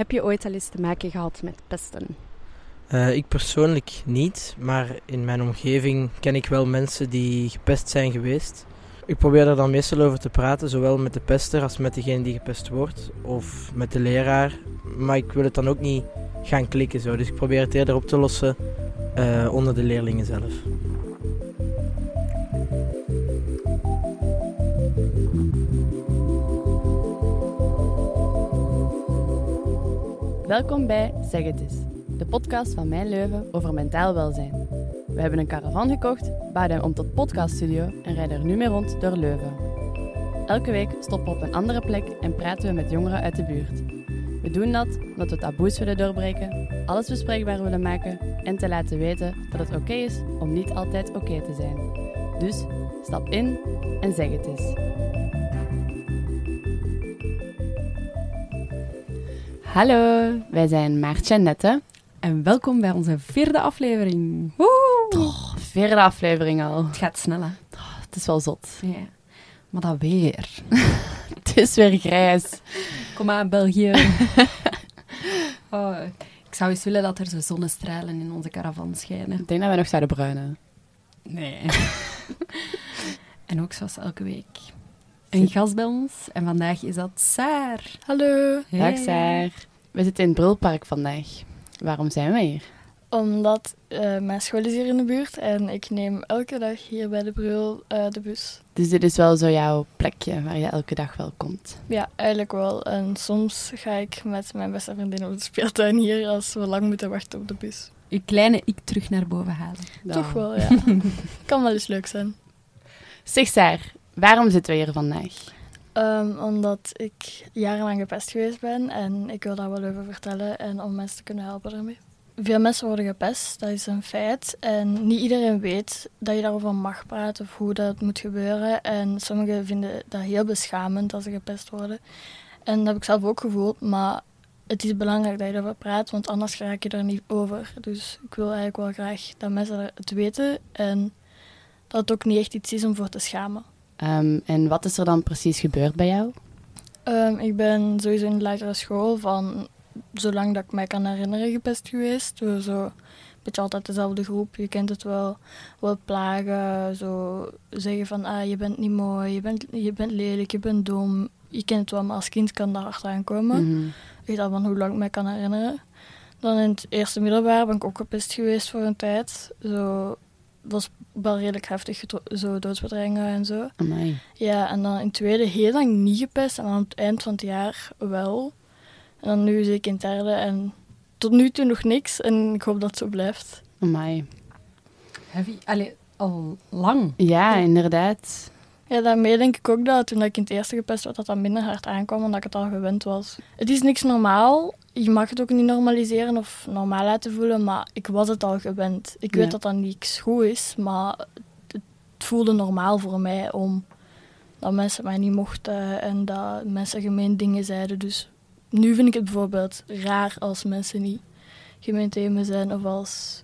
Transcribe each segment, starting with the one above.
Heb je ooit al eens te maken gehad met pesten? Uh, ik persoonlijk niet, maar in mijn omgeving ken ik wel mensen die gepest zijn geweest. Ik probeer daar dan meestal over te praten, zowel met de pester als met degene die gepest wordt, of met de leraar. Maar ik wil het dan ook niet gaan klikken zo, dus ik probeer het eerder op te lossen uh, onder de leerlingen zelf. Welkom bij Zeg het eens, de podcast van Mijn Leuven over mentaal welzijn. We hebben een caravan gekocht, bouwden hem om tot podcaststudio en rijden er nu mee rond door Leuven. Elke week stoppen we op een andere plek en praten we met jongeren uit de buurt. We doen dat omdat we taboes willen doorbreken, alles bespreekbaar willen maken en te laten weten dat het oké is om niet altijd oké te zijn. Dus stap in en zeg het eens. Hallo, wij zijn Maartje en Nette. En welkom bij onze vierde aflevering. Woe! vierde aflevering al. Het gaat snel, hè? het is wel zot. Ja. Maar dat weer. het is weer grijs. Kom aan, België. oh, ik zou eens willen dat er zo zonnestralen in onze caravan schijnen. Ik denk dat wij nog zouden bruinen. Nee. en ook zoals elke week. Een gast bij ons. En vandaag is dat Saar. Hallo. Dag Saar. We zitten in het Brulpark vandaag. Waarom zijn we hier? Omdat uh, mijn school is hier in de buurt en ik neem elke dag hier bij de Brul uh, de bus. Dus dit is wel zo jouw plekje waar je elke dag wel komt? Ja, eigenlijk wel. En soms ga ik met mijn beste vriendin op de speeltuin hier als we lang moeten wachten op de bus. Je kleine ik terug naar boven halen. Toch wel, ja. kan wel eens leuk zijn. Zeg Saar, Waarom zitten we hier vandaag? Um, omdat ik jarenlang gepest geweest ben en ik wil daar wel over vertellen en om mensen te kunnen helpen daarmee. Veel mensen worden gepest, dat is een feit. En niet iedereen weet dat je daarover mag praten of hoe dat moet gebeuren. En sommigen vinden dat heel beschamend als ze gepest worden. En dat heb ik zelf ook gevoeld, maar het is belangrijk dat je erover praat, want anders raak je er niet over. Dus ik wil eigenlijk wel graag dat mensen het weten en dat het ook niet echt iets is om voor te schamen. Ehm, en wat is er dan precies gebeurd bij jou? Um, ik ben sowieso in de lagere school van zolang dat ik mij kan herinneren gepest geweest. We zo een beetje altijd dezelfde groep. Je kent het wel. Wel plagen, zo zeggen van ah, je bent niet mooi, je bent, je bent lelijk, je bent dom. Je kent het wel, maar als kind kan daar achteraan komen. Mm -hmm. Ik weet al van hoe lang ik mij kan herinneren. Dan in het eerste middelbaar ben ik ook gepest geweest voor een tijd. Zo was wel redelijk heftig, zo doodsbedreigingen en zo. Amai. Ja, en dan in het tweede heel lang niet gepest en aan het eind van het jaar wel. En dan nu zit ik in het derde en tot nu toe nog niks en ik hoop dat het zo blijft. Amai. Heavy. Allee, al lang. Ja, inderdaad. Ja, daarmee denk ik ook dat toen ik in het eerste gepest werd, dat dat minder hard aankwam omdat ik het al gewend was. Het is niks normaal. Je mag het ook niet normaliseren of normaal laten voelen, maar ik was het al gewend. Ik weet dat dat niks goed is, maar het voelde normaal voor mij om dat mensen mij niet mochten en dat mensen gemeen dingen zeiden. Dus nu vind ik het bijvoorbeeld raar als mensen niet gemeen tegen me zijn of als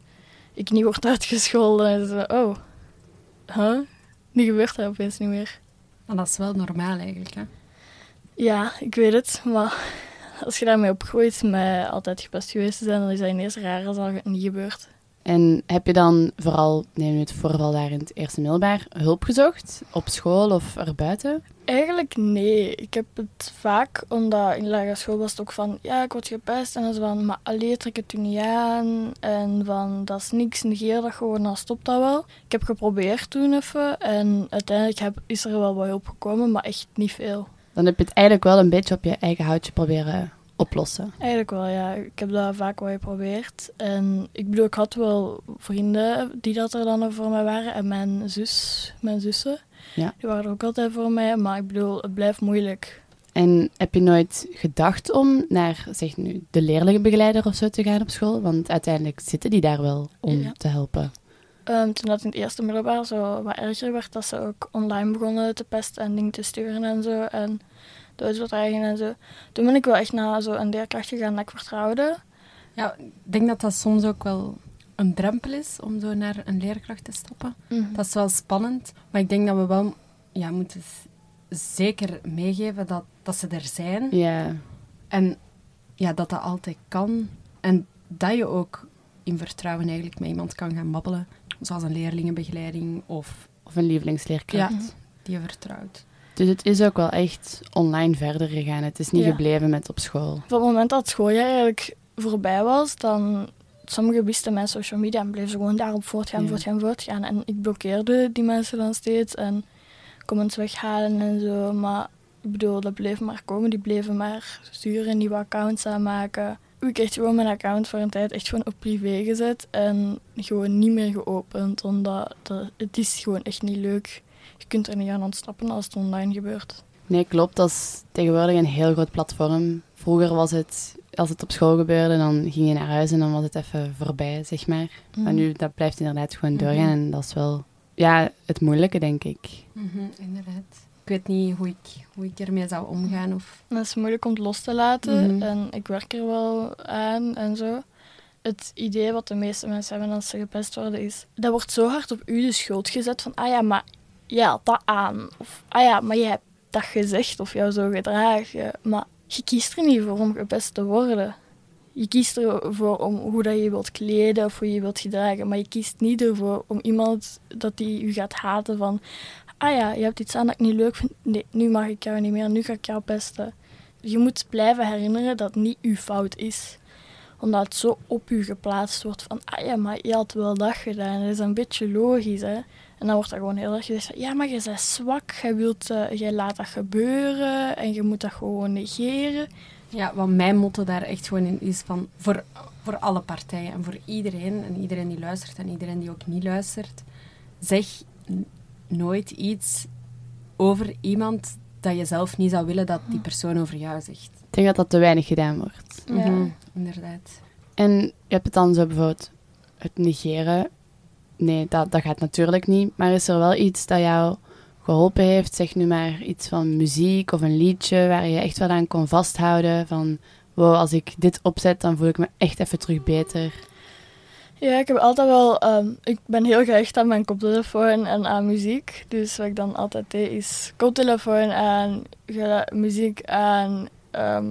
ik niet word uitgescholden en zo, oh, huh? Nu gebeurt dat opeens niet meer. Maar dat is wel normaal eigenlijk, hè? Ja, ik weet het. Maar als je daarmee opgroeit met altijd gepest geweest te zijn, dan is dat ineens raar als dat niet gebeurt. En heb je dan vooral, neem nu het voorval daar in het eerste middelbaar, hulp gezocht? Op school of erbuiten? Eigenlijk nee. Ik heb het vaak, omdat in de lagere school was het ook van, ja, ik word gepest. En dan van, maar alleen trek het u niet aan. En van, dat is niks, negeer dat gewoon, dan stopt dat wel. Ik heb geprobeerd toen even. En uiteindelijk heb, is er wel wat hulp gekomen, maar echt niet veel. Dan heb je het eigenlijk wel een beetje op je eigen houtje proberen oplossen? Eigenlijk wel, ja. Ik heb dat vaak wel geprobeerd. En ik bedoel, ik had wel vrienden die dat er dan voor mij waren. En mijn zus, mijn zussen, ja. die waren er ook altijd voor mij. Maar ik bedoel, het blijft moeilijk. En heb je nooit gedacht om naar zeg nu, de leerlingenbegeleider of zo te gaan op school? Want uiteindelijk zitten die daar wel om te helpen. Um, toen dat in het eerste middelbaar zo wat erger werd, dat ze ook online begonnen te pesten en dingen te sturen en zo. En doodsbedreigingen en zo. Toen ben ik wel echt naar zo een leerkracht gegaan dat ik vertrouwde. Ja, ik denk dat dat soms ook wel een drempel is om zo naar een leerkracht te stappen. Mhm. Dat is wel spannend, maar ik denk dat we wel ja, moeten zeker meegeven dat, dat ze er zijn. Ja. En ja, dat dat altijd kan. En dat je ook in vertrouwen eigenlijk met iemand kan gaan babbelen. Zoals een leerlingenbegeleiding of Of een lievelingsleerkracht. die je vertrouwt. Dus het is ook wel echt online verder gegaan. Het is niet Ja. gebleven met op school. Op het moment dat het schooljaar eigenlijk voorbij was, dan... Sommigen wisten mijn social media en bleven ze gewoon daarop voortgaan, Ja. voortgaan, voortgaan. En ik blokkeerde die mensen dan steeds en comments weghalen en zo. Maar ik bedoel, dat bleef maar komen. Die bleven maar sturen, nieuwe accounts aanmaken. Ik heb echt gewoon mijn account voor een tijd echt gewoon op privé gezet en gewoon niet meer geopend. Omdat dat, het is gewoon echt niet leuk. Je kunt er niet aan ontsnappen als het online gebeurt. Nee, klopt. Dat is tegenwoordig een heel groot platform. Vroeger was het, als het op school gebeurde, dan ging je naar huis en dan was het even voorbij, zeg maar. Maar nu, dat blijft inderdaad gewoon doorgaan. Mhm. En dat is wel ja, het moeilijke, denk ik. inderdaad. Ik weet niet hoe ik, hoe ik ermee zou omgaan. Of... Het is moeilijk om het los te laten Mhm. en ik werk er wel aan en zo. Het idee wat de meeste mensen hebben als ze gepest worden is... Dat wordt zo hard op u de schuld gezet van... Ah ja, maar jij had dat aan. Of ah ja, maar jij hebt dat gezegd of jou zo gedragen. Maar je kiest er niet voor om gepest te worden. Je kiest ervoor om hoe dat je wilt kleden of hoe je wilt gedragen. Maar je kiest niet ervoor om iemand dat die u gaat haten van... Ah ja, je hebt iets aan dat ik niet leuk vind. Nee, nu mag ik jou niet meer. Nu ga ik jou pesten. Je moet blijven herinneren dat het niet uw fout is. Omdat het zo op u geplaatst wordt van... Ah ja, maar je had wel dat gedaan. Dat is een beetje logisch, hè. En dan wordt er gewoon heel erg gezegd. Ja, maar je bent zwak. Jij, wilt, eh, jij laat dat gebeuren. En je moet dat gewoon negeren. Ja, wat mijn motto daar echt gewoon in is van... Voor, voor alle partijen en voor iedereen. En iedereen die luistert en iedereen die ook niet luistert. Zeg nooit iets over iemand dat je zelf niet zou willen dat die persoon over jou zegt. Ik denk dat dat te weinig gedaan wordt. Ja. Inderdaad. En je hebt het dan zo bijvoorbeeld het negeren. Nee, dat, dat gaat natuurlijk niet. Maar is er wel iets dat jou geholpen heeft? Zeg nu maar iets van muziek of een liedje waar je echt wel aan kon vasthouden. Van, wow, als ik dit opzet, dan voel ik me echt even terug beter. Ja, ik heb altijd wel... ehm, ik ben heel gehecht aan mijn koptelefoon en aan muziek. Dus wat ik dan altijd deed is koptelefoon aan, muziek aan, ehm,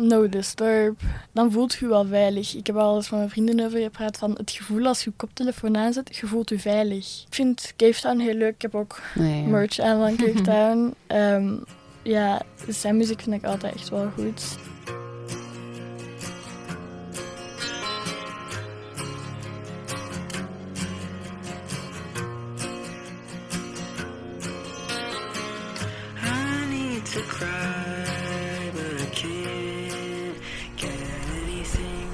no disturb. Dan voelt je je wel veilig. Ik heb al eens met mijn vrienden over gepraat van het gevoel als je koptelefoon aanzet, je voelt je veilig. Ik vind Cave Town heel leuk. Ik heb ook Nee, ja. merch aan van Cave Town. Ehm, ja, zijn muziek vind ik altijd echt wel goed. I need to cry, but I can't get anything.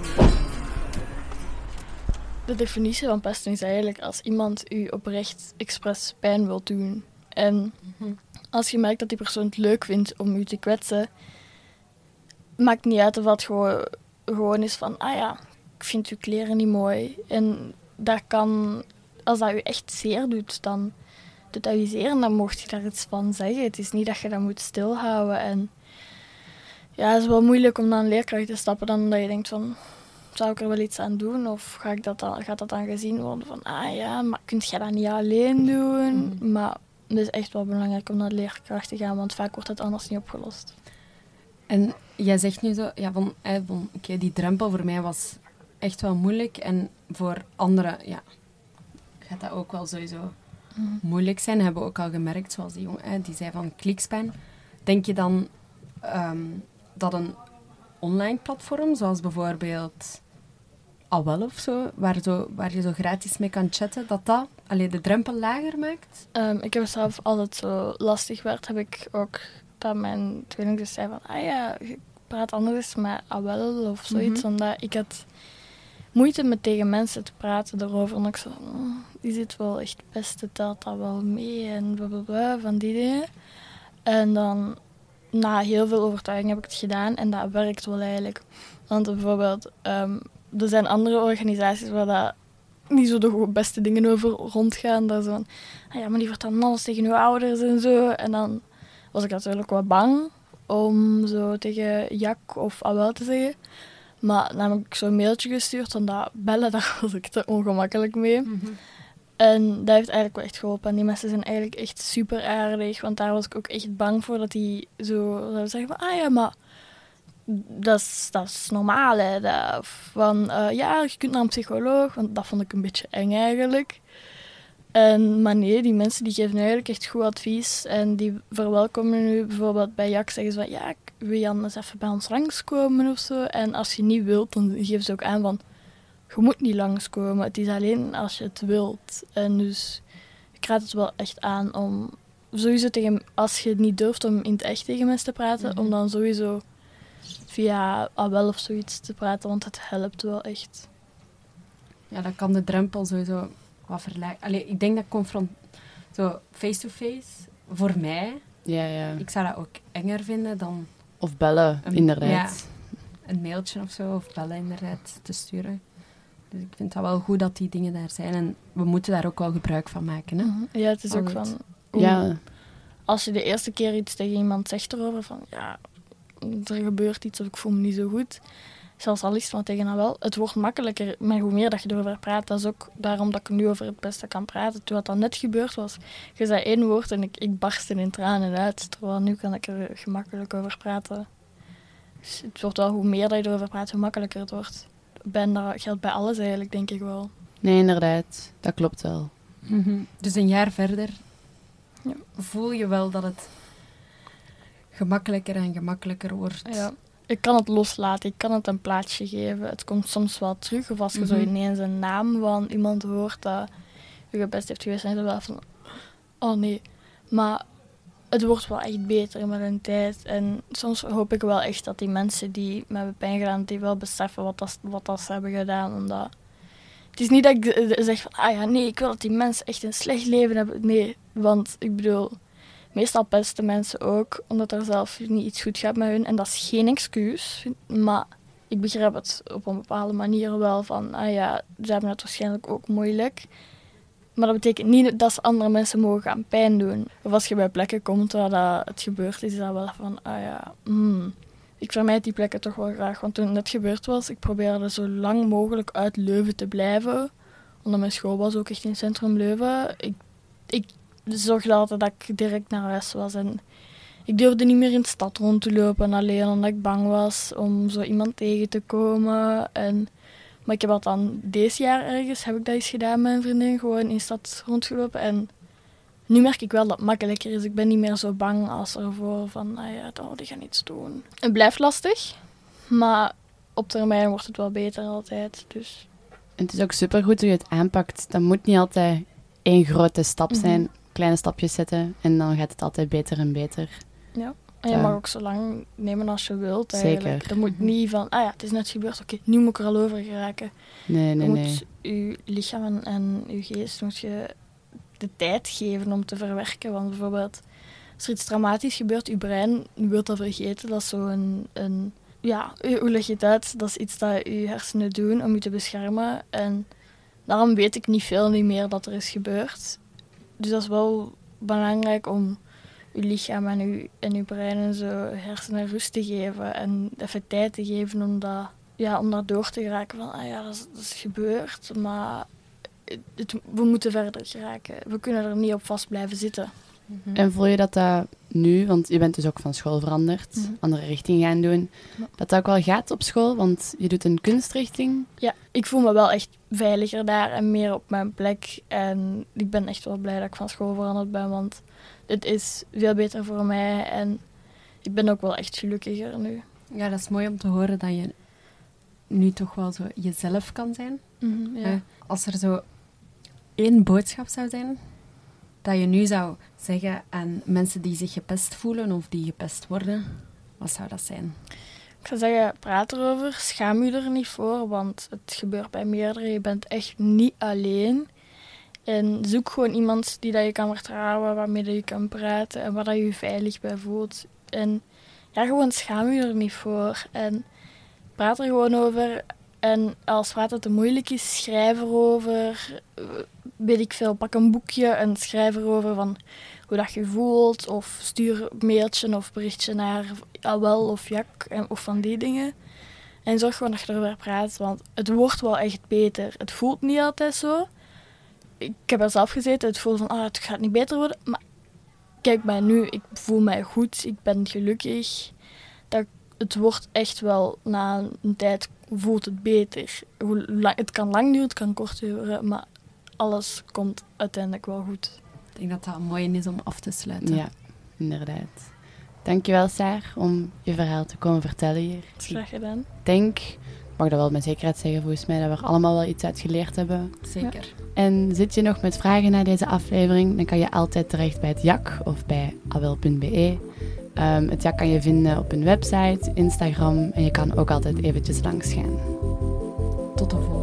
De definitie van pesten is eigenlijk als iemand u oprecht expres pijn wil doen. En als je merkt dat die persoon het leuk vindt om u te kwetsen, maakt niet uit of dat gewoon, gewoon is van, ah ja, ik vind uw kleren niet mooi. En dat kan, als dat u echt zeer doet, dan doet dat u zeer en dan mocht je daar iets van zeggen. Het is niet dat je dat moet stilhouden. En ja, het is wel moeilijk om naar een leerkracht te stappen dan dat je denkt van, zou ik er wel iets aan doen? Of ga ik dat dan, gaat dat dan gezien worden van, ah ja, maar kunt jij dat niet alleen doen? Maar het is echt wel belangrijk om naar de leerkracht te gaan, want vaak wordt het anders niet opgelost. En jij zegt nu zo, ja, van, eh, van oké, die drempel voor mij was echt wel moeilijk. En voor anderen, ja, gaat dat ook wel sowieso moeilijk zijn. Hebben we ook al gemerkt, zoals die jongen, die zei van klikspijn. Denk je dan ehm, dat een online platform, zoals bijvoorbeeld Awel of zo, waar, zo, waar je zo gratis mee kan chatten, dat dat alleen de drempel lager maakt? Ehm, ik heb zelf altijd zo lastig werd, heb ik ook dat mijn tweeling dus zei van, ah ja, je praat anders met Awel of zoiets, omdat ik had moeite met tegen mensen te praten erover. En ik zo, "Mm, die zit wel echt best, het telt dat wel mee en blablabla, van die dingen. En dan, na heel veel overtuiging heb ik het gedaan en dat werkt wel eigenlijk. Want bijvoorbeeld, ehm, er zijn andere organisaties waar dat niet zo de beste dingen over rondgaan. Dat zo van, ah ja, maar die vertellen alles tegen uw ouders en zo. En dan was ik natuurlijk wel bang om zo tegen Jack of Awel te zeggen. Maar ik zo'n mailtje gestuurd, want dat bellen, daar was ik te ongemakkelijk mee. En dat heeft eigenlijk wel echt geholpen. En die mensen zijn eigenlijk echt super aardig. Want daar was ik ook echt bang voor dat die zo zouden zeggen van... Ah ja, maar dat is, dat is normaal. Hè. Dat, van, eh, ja, je kunt naar een psycholoog, want dat vond ik een beetje eng eigenlijk. En, maar nee, die mensen die geven eigenlijk echt goed advies. En die verwelkomen nu bijvoorbeeld bij Jak zeggen ze van ja, wil je anders even bij ons langskomen of zo. En als je niet wilt, dan geven ze ook aan van je moet niet langskomen. Het is alleen als je het wilt. En dus ik raad het wel echt aan om sowieso tegen, als je het niet durft om in het echt tegen mensen te praten, Mhm. om dan sowieso via AWEL of zoiets te praten, want het helpt wel echt. Ja, dan kan de drempel sowieso wat. Allee, ik denk dat confront... Zo, face-to-face, voor mij, Ja, ja. ik zou dat ook enger vinden dan Of bellen, Een- inderdaad. een mailtje of zo, of bellen inderdaad, te sturen. Dus ik vind dat wel goed dat die dingen daar zijn. En we moeten daar ook wel gebruik van maken. Hè? Ja, het is ook van... Ja, Als je de eerste keer iets tegen iemand zegt erover van ja, er gebeurt iets of ik voel me niet zo goed. Zelfs al is het maar tegen wel. Het wordt makkelijker, maar hoe meer dat je erover praat, dat is ook daarom dat ik nu over het beste kan praten. Toen wat dan net gebeurd was, je zei één woord en ik, ik barstte in tranen uit. Terwijl nu kan ik er gemakkelijk over praten. Dus het wordt wel, hoe meer dat je erover praat, hoe makkelijker het wordt. Ben, dat geldt bij alles eigenlijk, denk ik wel. nee, inderdaad. Dat klopt wel. Dus een jaar verder Ja. voel je wel dat het gemakkelijker en gemakkelijker wordt. Ja. Ik kan het loslaten, ik kan het een plaatsje geven. Het komt soms wel terug. Of als je zo Mhm. ineens een naam van iemand hoort dat je best heeft geweest, dan is het wel van, oh nee. Maar het wordt wel echt beter met een tijd. En soms hoop ik wel echt dat die mensen die me hebben pijn gedaan, die wel beseffen wat, dat, wat dat ze hebben gedaan. Omdat het is niet dat ik zeg van, ah ja, nee, ik wil dat die mensen echt een slecht leven hebben. Nee, want ik bedoel, meestal pesten mensen ook, omdat er zelf niet iets goed gaat met hun. En dat is geen excuus, maar ik begrijp het op een bepaalde manier wel van, ah ja, ze hebben het waarschijnlijk ook moeilijk. Maar dat betekent niet dat ze andere mensen mogen gaan pijn doen. Of als je bij plekken komt waar dat het gebeurd is, is dat wel van, ah ja, hmm. Ik vermijd die plekken toch wel graag, want toen net gebeurd was, ik probeerde zo lang mogelijk uit Leuven te blijven. Omdat mijn school was ook echt in centrum Leuven. Ik, ik zorgde altijd dat ik direct naar huis was en ik durfde niet meer in de stad rond te lopen alleen omdat ik bang was om zo iemand tegen te komen. En, maar ik heb dat dan deze jaar ergens, heb ik dat eens gedaan met een vriendin, gewoon in de stad rondgelopen. En nu merk ik wel dat het makkelijker is. Ik ben niet meer zo bang als ervoor van, nou ja, oh, die gaan iets doen. Het blijft lastig, maar op termijn wordt het wel beter altijd. Dus En het is ook supergoed hoe je het aanpakt. Dat moet niet altijd één grote stap zijn. Kleine stapjes zetten en dan gaat het altijd beter en beter. En je Ja. mag ook zo lang nemen als je wilt Zeker. eigenlijk. Dat moet niet van, ah ja, het is net gebeurd, oké, nu moet ik er al over geraken. Nee, nee, je nee. moet je lichaam en, en je geest moet je de tijd geven om te verwerken. Want bijvoorbeeld, als er iets dramatisch gebeurt, je brein wil dat vergeten. Dat is zo een, een ja, hoe leg je het uit? Dat is iets dat je hersenen doen om je te beschermen. En daarom weet ik niet veel niet meer dat er is gebeurd. Dus dat is wel belangrijk om je lichaam en je, en brein en zo hersenen rust te geven. En even tijd te geven om dat ja, om daar door te geraken van, ah ja, dat is, gebeurd, maar we moeten verder geraken. We kunnen er niet op vast blijven zitten. En voel je dat dat nu, want je bent dus ook van school veranderd, Mhm. andere richting gaan doen, Ja. dat dat ook wel gaat op school? Want je doet een kunstrichting. Ja, ik voel me wel echt veiliger daar en meer op mijn plek. En ik ben echt wel blij dat ik van school veranderd ben, want het is veel beter voor mij en ik ben ook wel echt gelukkiger nu. Ja, dat is mooi om te horen dat je nu toch wel zo jezelf kan zijn. ja. Eh, als er zo één boodschap zou zijn dat je nu zou zeggen aan mensen die zich gepest voelen of die gepest worden, wat zou dat zijn? Ik zou zeggen, praat erover. Schaam je er niet voor, want het gebeurt bij meerdere. Je bent echt niet alleen. En zoek gewoon iemand die dat je kan vertrouwen, waarmee je kan praten en waar dat je je veilig bij voelt. En ja, gewoon schaam je er niet voor. En praat er gewoon over. En als praten te moeilijk is, schrijf erover. Weet ik veel, pak een boekje en schrijf erover van hoe dat je voelt. Of stuur een mailtje of berichtje naar Awel of Jak of van die dingen. En zorg gewoon dat je erover praat, want het wordt wel echt beter. Het voelt niet altijd zo. Ik heb er zelf gezeten, het voelt van, ah, het gaat niet beter worden. Maar kijk mij nu, ik voel mij goed, ik ben gelukkig. Dat, het wordt echt wel na een tijd voelt het beter. Hoe lang, het kan lang duren, het kan kort duren, maar alles komt uiteindelijk wel goed. Ik denk dat dat een mooie is om af te sluiten. Ja, inderdaad. Dankjewel, Saar, om je verhaal te komen vertellen hier. Graag gedaan. Ik denk, ik mag dat wel met zekerheid zeggen, volgens mij, dat we er allemaal wel iets uit geleerd hebben. Zeker. En zit je nog met vragen naar deze aflevering, dan kan je altijd terecht bij het JAK of bij awel.be. Ehm, het JAK kan je vinden op hun website, Instagram en je kan ook altijd eventjes langs gaan. Tot de volgende